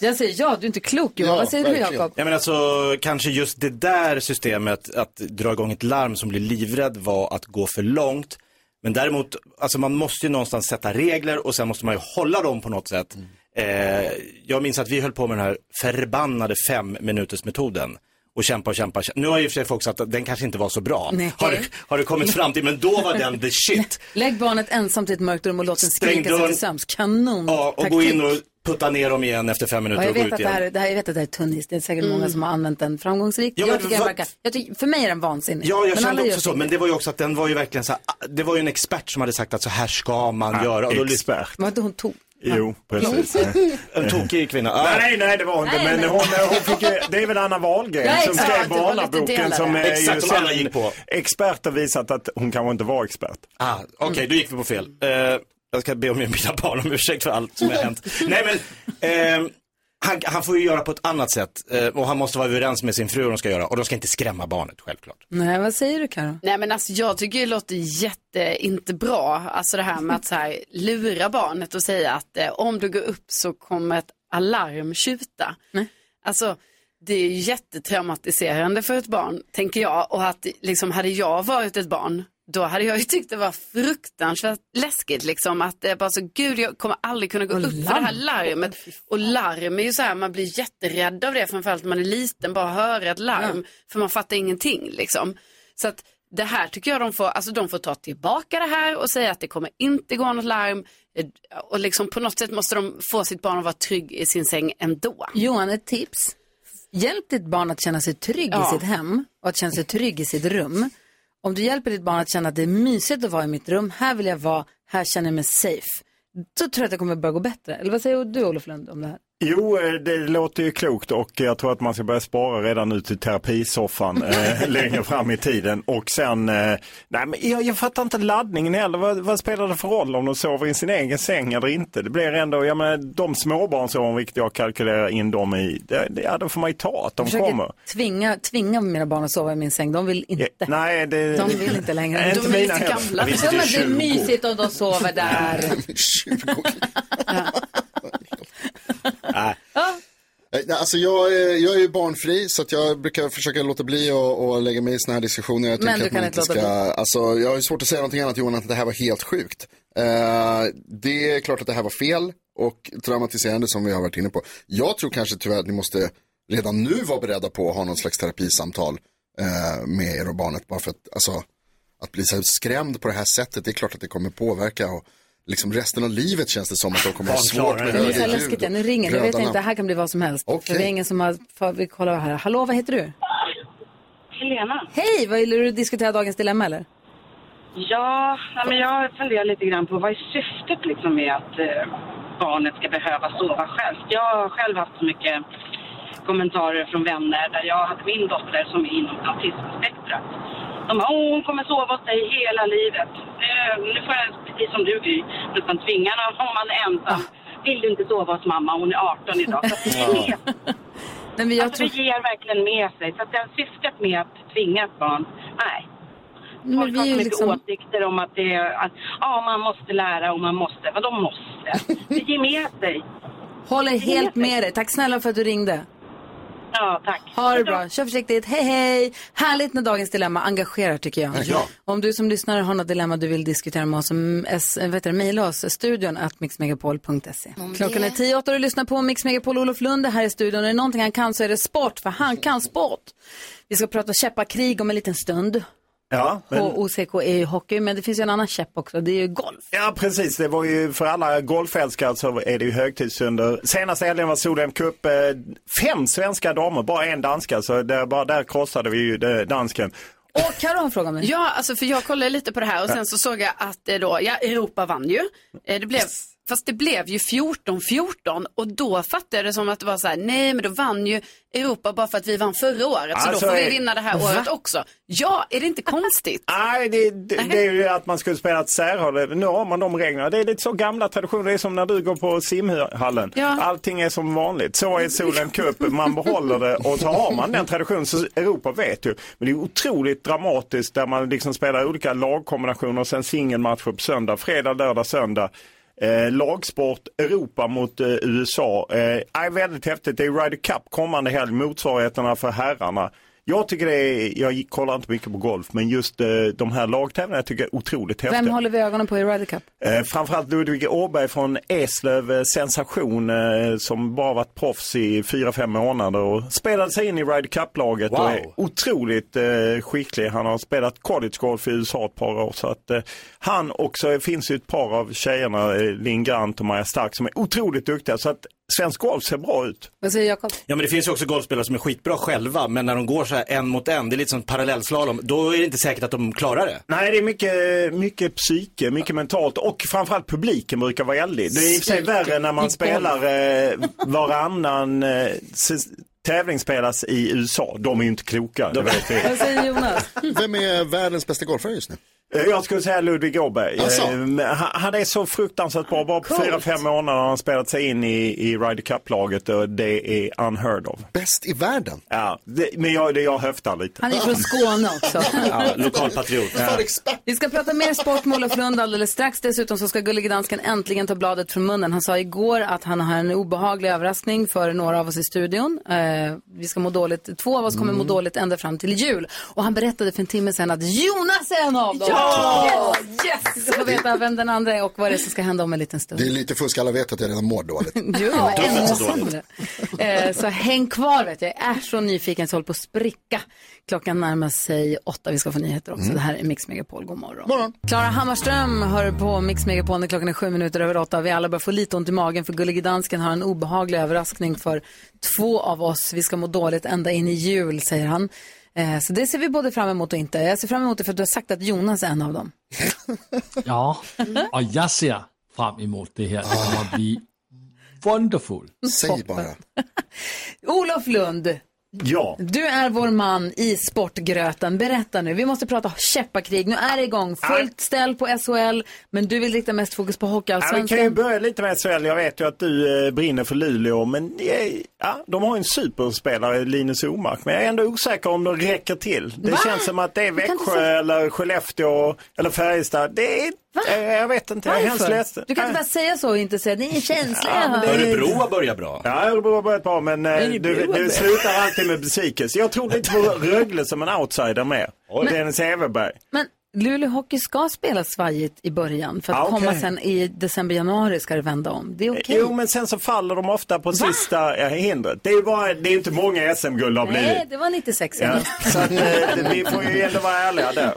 Jag säger ja, du är inte klok Johan. Ja, Vad säger du verkligen. Jakob? Ja men alltså kanske just det där systemet att dra igång ett larm som blir livrädd var att gå för långt. Men däremot, alltså man måste ju någonstans sätta regler och sen måste man ju hålla dem på något sätt. Eh, jag minns att vi höll på med den här förbannade fem minuters metoden och kämpa och kämpa. Nu har ju i och för sig folk sagt att den kanske inte var så bra. Nej. Har, det- har det kommit fram till, men då var den the shit. Lägg barnet ensamt i ett mörkt rum och låt den skrika sig till sömns. Kanon. Ja, och gå in och putta ner dem igen efter fem Ja, minuter jag, och gå vet ut att det igen. här, det här, jag vet att det här är tunnis. Det är säkert många som har använt den framgångsrikt. Ja, jag tycker vad- verkar, jag tycker, för mig är den vansinnig. Ja, jag Men kände också så. Men det var ju också att den var ju verkligen så här, ah, det var ju en expert som hade sagt att så här ska man göra. Och då Expert. Var inte hon tog? Jo, precis. En tokig kvinna. Ah. Nej, nej, det var hon inte. Nej, Men nej. hon, hon fick, ju- det är väl Anna Wahlgren Ja, som skrev barnaboken som är Exakt, ju som alla gick på. experter visat att hon kanske inte var expert. Ah, Okej, då gick vi på fel. Eh, jag ska be om mina barn om ursäkt för allt som har hänt. Nej men, ehm, han, han får ju göra på ett annat sätt. Eh, och han måste vara överens med sin fru hur de ska göra. Och de ska inte skrämma barnet, självklart. Nej, vad säger du Karo? Nej men alltså jag tycker det låter jätte, inte bra, alltså det här med att så här, lura barnet och säga att eh, om du går upp så kommer ett alarm tjuta. Alltså det är ju jättetraumatiserande för ett barn, tänker jag. Och att liksom hade jag varit ett barn, då hade jag ju tyckt det var fruktansvärt läskigt liksom. Att det bara så, gud jag kommer aldrig kunna gå Och upp för det här larm. larmet. Och larm är ju så här, man blir jätterädd av det, framförallt när man är liten, bara höra ett larm. För man fattar ingenting liksom. Så att det här tycker jag de får, alltså de får ta tillbaka det här och säga att det kommer inte gå något larm. Och liksom på något sätt måste de få sitt barn att vara trygg i sin säng ändå. Johan, ett tips. Hjälp ditt barn att känna sig trygg Ja. i sitt hem och att känna sig trygg i sitt rum. Om du hjälper ditt barn att känna att det är mysigt att vara i mitt rum, här vill jag vara, här känner jag mig safe. då tror jag att det kommer börja gå bättre. Eller vad säger du Olof Lund om det här? Jo, eh, det låter ju klokt och jag tror att man ska börja spara redan nu till terapisoffan eh, längre fram i tiden. Och sen, eh, nej men jag, jag fattar inte laddningen heller. Vad, vad spelar det för roll om de sover i sin egen säng eller inte? Det blir ändå, jag menar de småbarnsåren, vilket jag kalkylerar in dem i, det, det, ja, då får man ju ta att de Jag kommer. tvinga, tvinga mina barn att sova i min säng. De vill inte. Nej, det... De vill inte längre. Nej, inte de är mina lite gamla. Visst, Ja, det är men det är 20. mysigt om de sover där. 20 Nej. Nej, Alltså jag, är, jag är ju barnfri så att jag brukar försöka låta bli att att lägga mig i såna här diskussioner. Jag Men tycker du att kan inte låta ska, bli. alltså, Jag har svårt att säga någonting annat Johan, att det här var helt sjukt. Eh, det är klart att det här var fel och traumatiserande som vi har varit inne på. Jag tror kanske tyvärr att ni måste redan nu vara beredda på att ha någon slags terapisamtal eh, med er och barnet. Bara för att, alltså, att bli så skrämd på det här sättet, det är klart att det kommer påverka. Och, Liksom resten av livet känns det som att de kommer ha svårt med det. Nu är det så här höga läskigt ljud. Nu ringer det. Jag vet röda inte, det här kan bli vad som helst. Okej. För vi är ingen som har, för, vi kollar här. Hallå, vad heter du? Helena. Hej, vill du diskutera dagens dilemma eller? Ja, nej, men jag funderar lite grann på vad är syftet liksom med att eh, barnet ska behöva sova själv. Jag har själv haft så mycket kommentarer från vänner där jag hade min dotter som är inom autismspektrat. De bara, "Åh, hon kommer sova hos dig hela livet. Eh, nu får jag, precis som du Gry, nästan tvinga om man är ensam. Vill du inte sova hos mamma? Hon är 18 idag. Så det, är Nej, men jag alltså, det ger verkligen med sig. Så att det syftet med att tvinga ett barn, nej. Men Folk vi har är så mycket liksom- åsikter om att, det, är- att ja, man måste lära och man måste. Vad de måste? Det ger med sig. Håller helt med dig. Tack snälla för att du ringde. Ja, tack. Ha det bra. Kör försiktigt. Hej, hej. Härligt när dagens dilemma engagerar tycker jag. Ja. Om du som lyssnare har något dilemma du vill diskutera med oss, som s- vet du, mejla oss, studion at mixmegapol.se. Klockan är tio, åtta och du lyssnar på Mix Megapol. Olof Lund är här i studion. Är det någonting han kan så är det sport, för han kan sport. Vi ska prata käppakrig om en liten stund. Ja, men... HOCK är ju hockey, men det finns ju en annan käpp också. Det är ju golf. Ja, precis. Det var ju för alla golfälskare så är det ju högtidsstunder. Senaste helgen var Solheim Cup. eh, Fem svenska damer, bara en danska. Så där, bara där krossade vi ju det- dansken. Och Karo har en fråga det. Ja, alltså för jag kollade lite på det här och sen så såg jag att det då, ja, Europa vann ju. Eh, Det blev, fast det blev ju 14-14 och då fattade jag det som att det var så här, nej men då vann ju Europa bara för att vi vann förra året, så Alltså, då får vi är- vinna det här Va? året också. Ja, är det inte konstigt? Nej, det, det, det är ju att man skulle spela ett särhåll. Nu har man de reglerna. Det är lite så gamla traditioner. Det är som när du går på simhallen. Ja. Allting är som vanligt. Så är Solheim Cup. Man behåller det och så har man den traditionen. Så Europa vet ju. Men det är otroligt dramatiskt där man liksom spelar olika lagkombinationer och sen singelmatcher på söndag. Fredag, lördag, söndag. Eh, lagsport, Europa mot eh, USA. Eh, är väldigt häftigt. Det är Ryder Cup kommande helg, motsvarigheterna för herrarna. Jag tycker det är, jag kollar inte mycket på golf, men just eh, de här lagtävlingarna tycker jag är otroligt häftiga. Vem håller vi ögonen på i Ryder Cup? Eh, framförallt Ludvig Åberg från Eslöv, eh, sensation, eh, som bara varit proffs i fyra fem månader och spelade sig in i Ryder Cup-laget och Wow. är otroligt eh, skicklig. Han har spelat collegegolf i USA ett par år. Så att, eh, han också, det finns ju ett par av tjejerna, eh, Linn Grant och Maja Stark, som är otroligt duktiga. Så att svensk golf ser bra ut. Vad säger Jakob? Ja men det finns ju också golfspelare som är skitbra själva, men när de går så här en mot en, det är lite som parallellslalom, då är det inte säkert att de klarar det. Nej, det är mycket, mycket psyke, mycket mentalt och framförallt publiken brukar vara eldig. Det är i och för sig värre när man spelar eh, varannan eh, tävling spelas i USA. De är ju inte kloka, vet. Vad säger Jonas? Vem är världens bästa golfare just nu? Eh, Jag skulle säga Ludvig Åberg. Alltså? Eh, Han är så fruktansvärt bra. Bara på fyra, fem månader har han spelat sig in i, i Ryder Cup-laget och det är unheard of. Bäst i världen? Ja, det, men jag, det, jag höftar lite. Han är från Skåne också. Ja, lokalpatriot. Ja. Vi ska prata mer sport med Olof Lund alldeles strax. Dessutom så ska Gullige Dansken äntligen ta bladet från munnen. Han sa igår att han har en obehaglig överraskning för några av oss i studion. Eh, vi ska må dåligt. Två av oss kommer må dåligt ända fram till jul. Och han berättade för en timme sedan att Jonas är en av dem. Ja! Yes! Vi ska få veta vem den andra är och vad det är som ska hända om en liten stund. Det är lite fusk, alla vet att jag redan mår dåligt. Jo, ännu sämre. Eh, så häng kvar vet jag. Jag är så nyfiken så jag håller på att spricka. Klockan närmar sig åtta. Vi ska få nyheter också. Det här är Mix Megapol. God morgon. Klara Hammarström hör på Mix Megapol när klockan är sju minuter över åtta. Vi alla börjar få lite ont i magen för Gullige Dansken har en obehaglig överraskning för två av oss. Vi ska må dåligt ända in i jul, säger han. Eh, så det ser vi både fram emot och inte. Jag ser fram emot det för att du har sagt att Jonas är en av dem. Ja, och jag ser fram emot det här. Det kommer bli wonderful. Säg bara. Olof Lund, Ja. du är vår man i sportgröten. Berätta nu, vi måste prata käppakrig. Nu är det igång, fullt ställ på SHL, men du vill rikta mest fokus på Ja, vi kan ju Hockeyallsvenskan. börja lite med SHL. Jag vet ju att du eh, brinner för Luleå, men eh, ja, de har en superspelare, Linus Omark. Men jag är ändå osäker om de räcker till. Det Va? känns som att det är Växjö eller Skellefteå eller Färjestad. Det är, eh, jag vet inte, jag är hemskt Varför? ledsen. Du kan inte bara säga så och inte säga ni är känsliga. Ja, men det Örebro har börjat bra. Ja, Örebro har börjat bra, men eh, det, det börjat. slutar alltid med besvikelse. Jag tror lite på Rögle som en outsider med. Dennis Everberg. Men Luleå Hockey ska spela svajigt i början för att Ja, okej. komma sen i december-januari ska det vända om. Det är okej. Jo, men sen så faller de ofta på sista eh, hindret. Det är bara, det är inte många SM-guld har blivit. Nej, det var 96 Ja, så att, eh, vi får ju ändå vara ärliga där.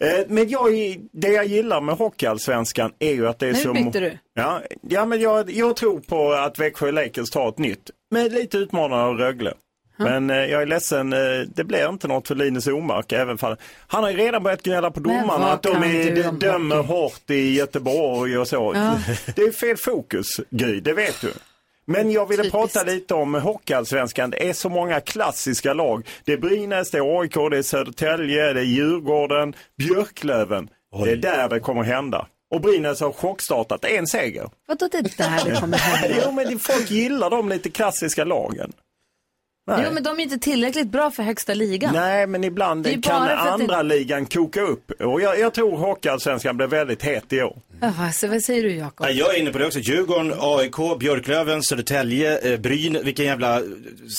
Eh, men jag, det jag gillar med Hockeyallsvenskan är ju att det är Nu så... bytte du. Ja, ja men jag, jag tror på att Växjö Lakers tar ett nytt. Med lite utmanande av Rögle. Men eh, jag är ledsen, eh, det blir inte något för Linus Omark. Även fall. Han har ju redan börjat gnälla på domarna att de är, dömer hockey? hårt i Göteborg och så. Ja. Det är fel fokus, Gry, det vet du. Men jag ville Typiskt. prata lite om Hockeyallsvenskan. Det är så många klassiska lag. Det är Brynäs, det är AIK, det är Södertälje, det är Djurgården, Björklöven. Det är där det kommer hända. Och Brynäs har chockstartat en seger. Vadå det där det kommer hända? Jo, men folk gillar de lite klassiska lagen. Nej. Jo, men de är inte tillräckligt bra för högsta ligan. Nej, men ibland Det kan andra ligan koka upp. Och jag, jag tror Hockeyallsvenskan blir väldigt het i år. Jaha, så vad säger du Jakob? Ja, jag är inne på det också. Djurgården, AIK, Björklöven, Södertälje, eh, Bryn. Vilken jävla...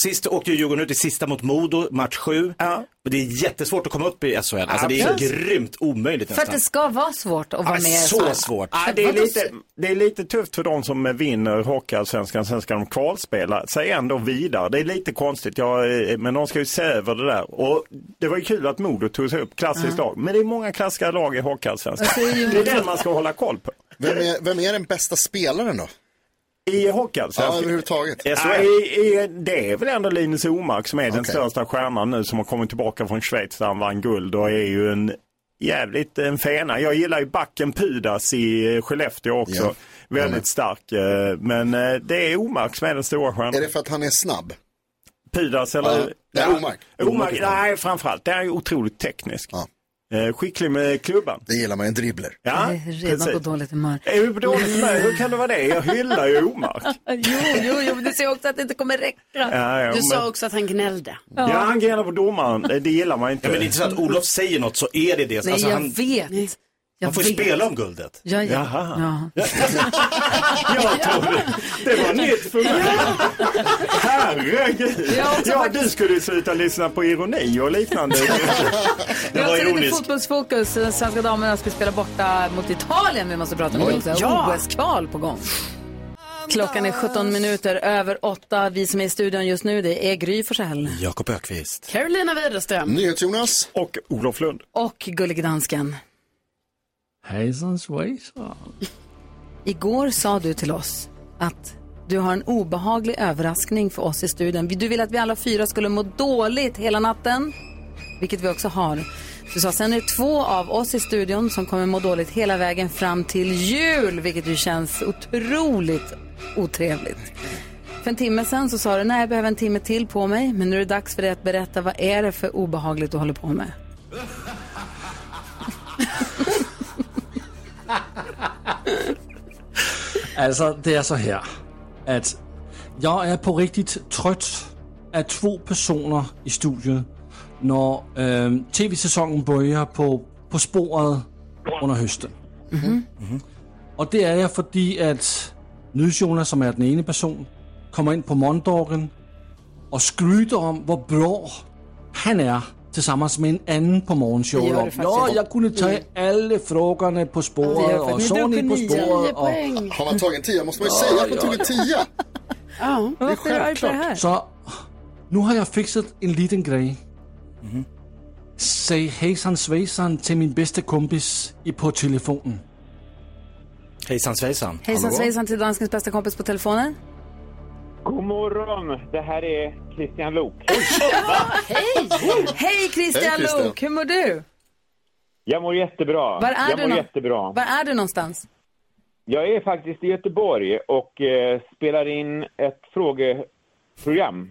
Sist åkte ju Djurgården ut i sista mot Modo, match sju. Ja. Men det är jättesvårt att komma upp i SHL. Alltså det är grymt omöjligt För att det ska vara svårt att vara Ja, med. så här. svårt. Ja, det, är lite, så- det är lite tufft för de som vinner Hockeyallsvenskan, sen ska de kvalspela sig ändå vidare. Det är lite konstigt, jag, eh, men de ska ju se över det där. Och det var ju kul att Modo tog sig upp, klassiskt lag. Men det är många klassiska lag i Hockeyallsvenskan. Det är den man ska hålla koll på. Vem är, vem är den bästa spelaren då? I Ja, Hockeyallsvenskan? överhuvudtaget. Ja, i, det är väl ändå Linus Omark som är den Okej. största stjärnan nu som har kommit tillbaka från Schweiz där han vann guld och är ju en jävligt en fena. Jag gillar ju backen Pudas i eh, Skellefteå också. Ja. Väldigt stark. eh, Men det är Omark som är den stora Är stjärnan. det för att han är snabb? Pudas eller? Ja, det är Omark. Omark, nej framförallt. Det är otroligt teknisk. Ja. Eh, Skicklig med klubban. Det gillar man, en dribbler. Ja, Jag är redan precis. på dåligt humör. Är du på dåligt humör? Hur kan det vara det? Jag hyllar ju Omark. Jo, jo, jo, men du ser också att det inte kommer räcka. Ja, ja, Du sa men, också att han gnällde. ja han gnäller på domaren. Det- Det gillar man inte. Ja, men det är inte så att Olof säger något så är det det. Nej, Alltså, jag han, vet. Jag han får vet. spela om guldet. Ja, ja. Jaha. ja. Jag trodde, det var nytt för mig. Herregud. Ja, du skulle sluta lyssna på ironi och liknande. Det var ironiskt. fotbollsfokus. Den svenska damerna ska spela borta mot Italien. Vi måste prata om det också. Ja. OS-kval på gång. Klockan är 17 minuter över 8. Vi som är i studion just nu, det är Gry Forssell. Jakob Ökvist. Carolina Widerström. NyhetsJonas. Och Olof Lund. Och Gullige Dansken. Hejsan svejsan. Igår sa du till oss att du har en obehaglig överraskning för oss i studion. Du vill att vi alla fyra skulle må dåligt hela natten, vilket vi också har. Du sa sen är det två av oss i studion som kommer må dåligt hela vägen fram till jul, vilket ju känns otroligt otrevligt. För en timme sen så sa du, nej jag behöver en timme till på mig, men nu är det dags för dig att berätta vad är det för obehagligt du håller på med. Altså, det er så her, at jeg er på rigtigt trødt af to personer i studiet, når øh, tv-sæsonen bøjer på, på sporet under høsten. Mm-hmm. Og det er jeg, fordi at Nydsjonas, som er den ene person, kommer ind på Mondorgen og skryter om, hvor bra han er tillsammans med en anden på Det du faktiskt. Nå, jeg kunne tage alle frågorna på Ja, det sporet, gör og faktiskt. så Men du ni på kunde sporet. Og, Har man tagit en tia måste man ju säga att man tog en tia. Ja. Varför är det här? Så nu har jeg fikset en liten grej. Säg hejsan svejsan till min bedste kompis i på telefonen. Hejsan svejsan. Hejsan svejsan till danskens bästa kompis på telefonen. God morgon! Det här är Christian Lok. Hej Hej, Christian Christian. Lok, hur mår du? Jag mår jättebra. Var är jag du mår nå- jättebra. Var är du någonstans? Jag är faktiskt i Göteborg och eh, spelar in ett frågeprogram.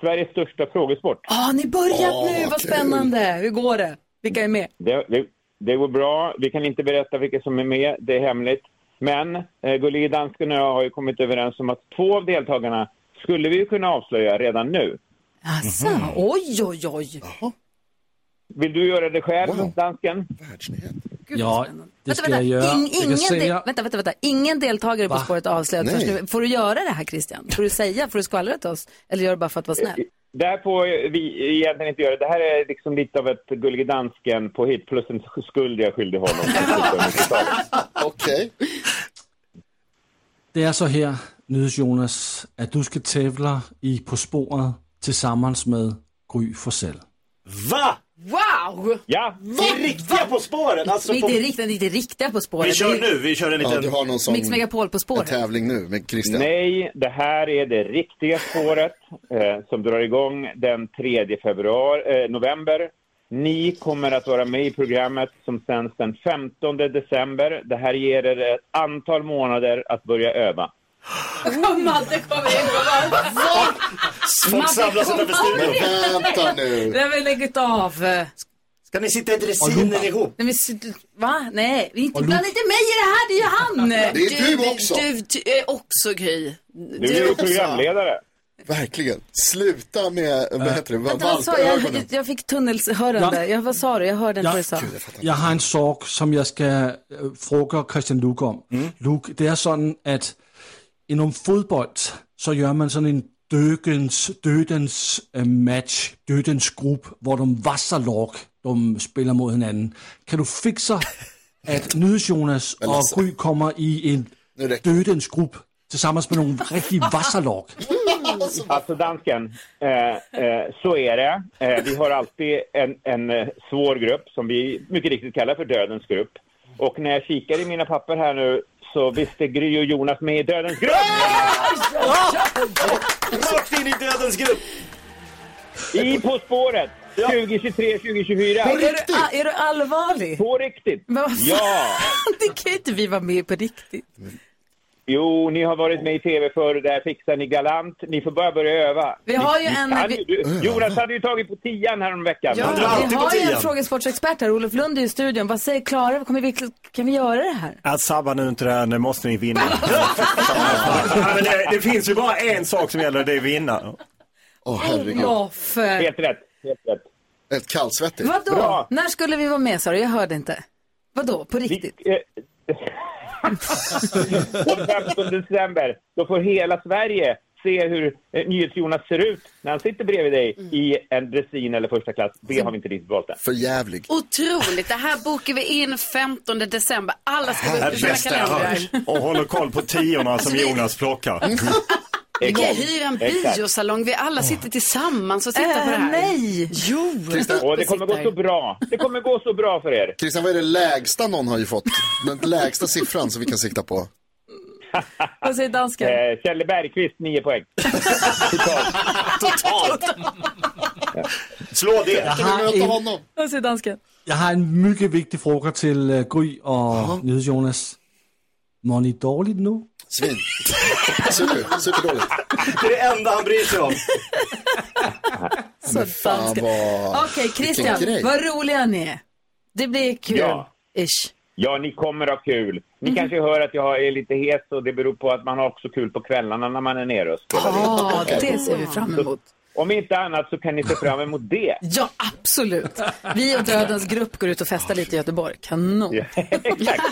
Sveriges största frågesport. Ah, ni börjat nu, vad spännande. Hur går det? Vilka är med? Det, det, det går bra. Vi kan inte berätta vilka som är med. Det är hemligt. Men eh, Gullige Dansken och jag har ju kommit överens om att två av deltagarna skulle vi ju kunna avslöja redan nu. Asså, oj, oj, oj. Vill du göra det själv, Dansken? Ja, det ska Vänta, jag vänta. göra. In, Jag ingen, säga, del, vänta, vänta, vänta. ingen deltagare på Va? spåret avslöjad Nej. först nu. Får du göra det här Christian? Får du säga, får du skvallra till oss? Eller gör du bara för att vara snäll? Det här får vi egentligen inte göra. Det här är liksom lite av ett Gullige Dansken på hit plus en skuld jag skyldig honom. Okej. det är så här, Nyhets-Jonas, att du ska tävla i På spåret tillsammans med Gry Forssell. Va? Wow! Ja! Det är riktiga På spåret! Alltså Vi på... är inte riktigt, inte riktiga På spåret. Vi kör nu, vi kör en liten... Ja, du har någon sån Mix Megapol På spåret. tävling nu med Christian. Nej, det här är det riktiga spåret eh, som drar igång den 3 februari, eh, november. Ni kommer att vara med i programmet som sänds den 15 december. Det här ger er ett antal månader att börja öva. Madde kommer in och bara... Folk samlas utanför studion. Men vänta nu. Det har vi lägget av. Ska ni sitta i dressinen ihop? Nej, men, va? Nej, vi inte, blanda inte mig i det här, det är ju han. Det är du också. Du, du är också Gry. Du är ju programledare. Verkligen. Sluta med, vad heter det, Vänta, vad sa jag? jag? Jag fick tunnelshörande. Ja. Jag, vad sa du? Jag hörde inte vad Jag, du sa. jag har en sak som jag ska äh, fråga Christian Luuk om. Luuk, det är så att inom fotboll så gör man sådan en dödens, dödens äh, match, dödens grupp, hvor de vassa lag, de spelar mot hinanden. Kan du fixa att Nyhets-Jonas och Gry kommer i en dödens grupp tillsammans med några riktigt vassa lag? Alltså dansken, eh, eh, så är det. Eh, vi har alltid en, en eh, svår grupp som vi mycket riktigt kallar för dödens grupp. Och när jag kikar i mina papper här nu så visst är Gry och Jonas med i dödens grupp! Rakt in i dödens grupp! I På spåret! 2023-2024. Är du, är du allvarlig? På riktigt! Men vad fan? Ja! Det kan inte vi vara med på riktigt. Jo, ni har varit med i tv förr, där fixar ni galant. Ni får bara börja öva. Vi har ju Ni en- kan vi- ju- du, Jonas hade ju tagit på tian häromveckan. Ja, vi har ju en frågesportsexpert här, Olof Lund är i studion. Vad säger Klara? Kommer vi, kan vi göra det här? Att sabba nu inte det här, nu måste ni vinna. ja, men det, det finns ju bara en sak som gäller, det är vinna. Åh herregud. Olof! Helt rätt, helt rätt. Ett kallsvettigt. Vadå? Bra. När skulle vi vara med sa du? Jag hörde inte. Vadå? På riktigt? Vi, eh, Den 15 december, då får hela Sverige se hur eh, NyhetsJonas ser ut när han sitter bredvid dig i en dressin eller första klass. Det har vi inte riktigt valt än. För jävlig. Otroligt. Det här bokar vi in 15 december. Alla ska gå Det upp i sina bästa jag kalendrar. hört. Och håller koll på tiorna som Jonas plockar. Vi kan hyra en biosalong. Vi alla sitter tillsammans och tittar på det Äh, här. nej! Jo! Och det kommer gå så bra. Det kommer gå så bra för er. Christian, vad är det lägsta någon har ju fått? Den lägsta siffran som vi kan sikta på. Vad säger dansken? Eh, Kjelle Bergqvist, 9 poäng. Totalt! Slå det! Jag Kan vi möta en, honom? Vad säger dansken? jag har en mycket viktig fråga till äh, Gry och Nyhets-Jonas. Mår ni dåligt nu? Svin. Super, superdåligt. Det är det enda han bryr sig om. Så Men fan vad... Okej, Christian, Vilken grej. vad roliga ni är. Det blir kul. Ja. Ish. Ja, ni kommer ha kul. Ni kanske hör att jag är lite hes och det beror på att man har också kul på kvällarna när man är nere och spelar. Ja, det ser vi fram emot. Om inte annat så kan ni se fram emot det. Ja, absolut. Vi och Dödens grupp går ut och festar lite i Göteborg. Kanon. Ja, Exakt.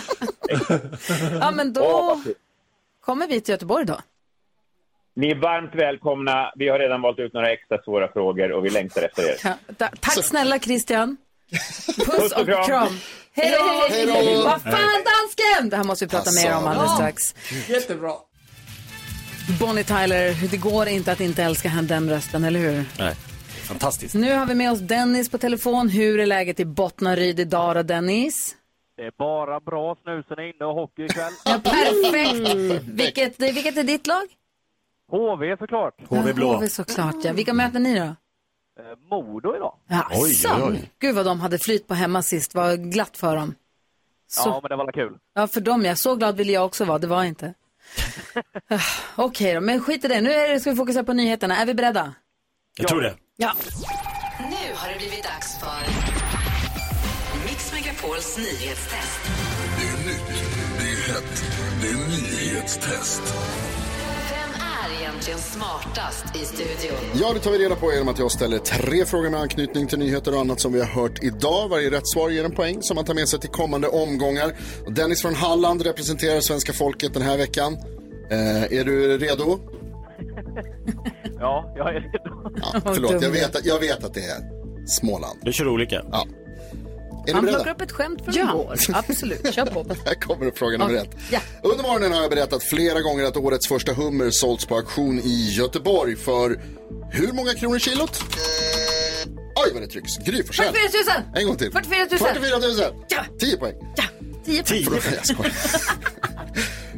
Ja, men Åh, då kul. Kommer vi till Göteborg då. Ni är varmt välkomna. Vi har redan valt ut några extra svåra frågor och vi längtar efter er. Ja, ta- Tack snälla Christian. Puss och kram. Hej då! Vad fan dansken! Det här måste vi prata Alltså, mer om alldeles strax. Jättebra. Bonnie Tyler, det går inte att inte älska henne, den rösten, eller hur? Nej, fantastiskt. Nu har vi med oss Dennis på telefon. Hur är läget i Bottnaryd idag då, Dennis? Det är bara bra. Snusen är inne och hockey ikväll. Ja, perfekt! Vilket, vilket är ditt lag? HV såklart. HV blå. HV såklart, ja. Vilka möter ni då? Eh, Modo idag. Jaså? Gud vad de hade flyt på hemma sist, vad glatt för dem. Så- Ja, men det var kul. Ja, för dem ja. Så glad ville jag också vara. Det var inte. Ah, Okej då, men skit i det. Nu är det, ska vi fokusera på nyheterna. Är vi beredda? Jag tror det. Ja. Megapols nyhetstest. Det är nytt, det är hett, det är nyhetstest. Vem är egentligen smartast i studion? Ja, det tar vi reda på genom att jag ställer tre frågor med anknytning till nyheter och annat som vi har hört idag. Varje rätt svar ger en poäng som man tar med sig till kommande omgångar. Och Dennis från Halland representerar svenska folket den här veckan. Eh, är du redo? Ja, jag är redo. Ja, förlåt, jag vet, att, jag vet att det är Småland. Du kör olika. Ja. Han plockar upp ett skämt från Ja. igår. Absolut, kör på. Här kommer fråga nummer Ja. ett. Ja. Under morgonen har jag berättat flera gånger att årets första hummer sålts på auktion i Göteborg för hur många kronor kilot? Oj, vad det trycks. Gry Forssell. 44 000! En gång till. 44 000! 44 000. Ja. 10 poäng. Ja, 10 poäng. Fråga, jag skojar.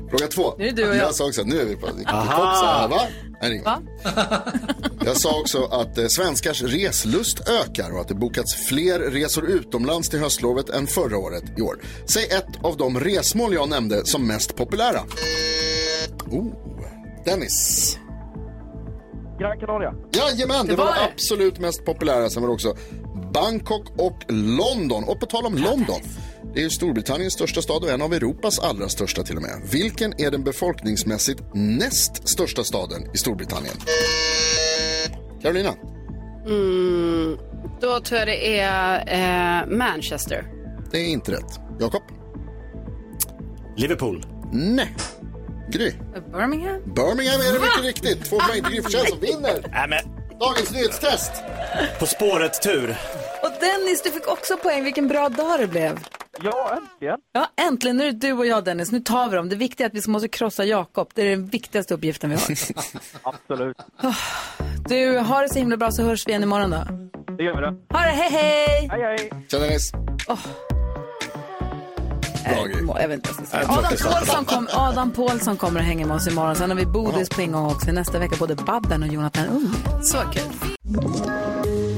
Fråga två. Nu är det du och jag. Jag sa också att nu är vi på. Aha. va? Nej? Jag sa också att eh, svenskars reslust ökar och att det bokats fler resor utomlands till höstlovet än förra året i år. Säg ett av de resmål jag nämnde som mest populära. Oh. Dennis. Gran Canaria. Jajamän, det, Det var det. absolut mest populära. Sen var det också Bangkok och London. Och på tal om London. Det är Storbritanniens största stad och en av Europas allra största till och med. Vilken är den befolkningsmässigt näst största staden i Storbritannien? Carolina? Mm, då tror jag det är eh, Manchester. Det är inte rätt. Jakob? Liverpool. Nej. Gry? Birmingham? Birmingham är det mycket riktigt. Två poäng till Gry Forssell som vinner Nej, men dagens nyhetstest. På spåret-tur. Och Dennis, du fick också poäng. Vilken bra dag det blev. Ja, äntligen. Ja, äntligen. Nu är det du och jag, Dennis. Nu tar vi dem. Det viktiga är att vi måste krossa Jakob. Det är den viktigaste uppgiften vi har. Absolut. Du, har det så himla bra så hörs vi igen imorgon då. Det gör vi det. Ha det, hej hej! Hej, hej. Tja Dennis. Bra Jag vet inte vad jag tror Adam. Pålsson, kom, Adam Pålsson kommer att hänga med oss imorgon. Sen har vi Bodis på ingång också. Nästa vecka både Babben och Jonathan Ung. Så kul.